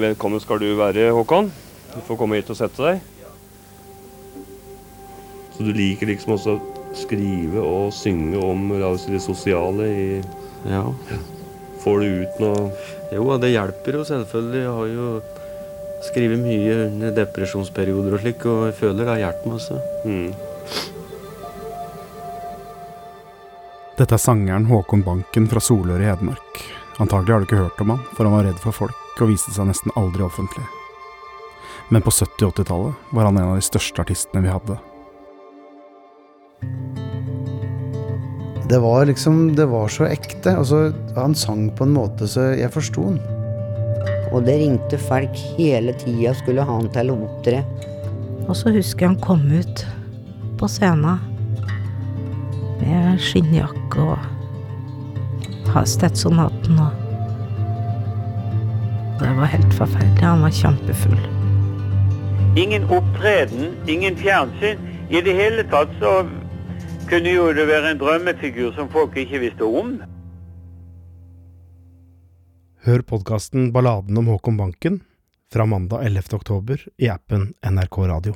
Velkommen skal du være, Håkon. Du får komme hit og sette deg. Så du liker liksom også å skrive og synge om det sosiale i Ja. Får du ut noe Jo, det hjelper jo selvfølgelig. Jeg har jo skrevet mye under depresjonsperioder og slik, og jeg føler det har hjulpet meg også. mm. Dette er sangeren Håkon Banken fra Solør i Hedmark. Antagelig har du ikke hørt om han, for han var redd for folk og viste seg nesten aldri offentlig. Men på 70- og 80-tallet var han en av de største artistene vi hadde. Det var liksom Det var så ekte. Altså, han sang på en måte så jeg forsto han. Og det ringte folk hele tida skulle ha han til å opptre. Og så husker jeg han kom ut på scenen med skinnjakke og ha- stetsonaten og Det var helt forferdelig. Han var kjempefull. Ingen opptreden, ingen fjernsyn. I det hele tatt så kunne jo det være en drømmefigur som folk ikke visste om. Hør podkasten Balladen om Håkon Banken fra mandag 11. oktober i appen NRK Radio.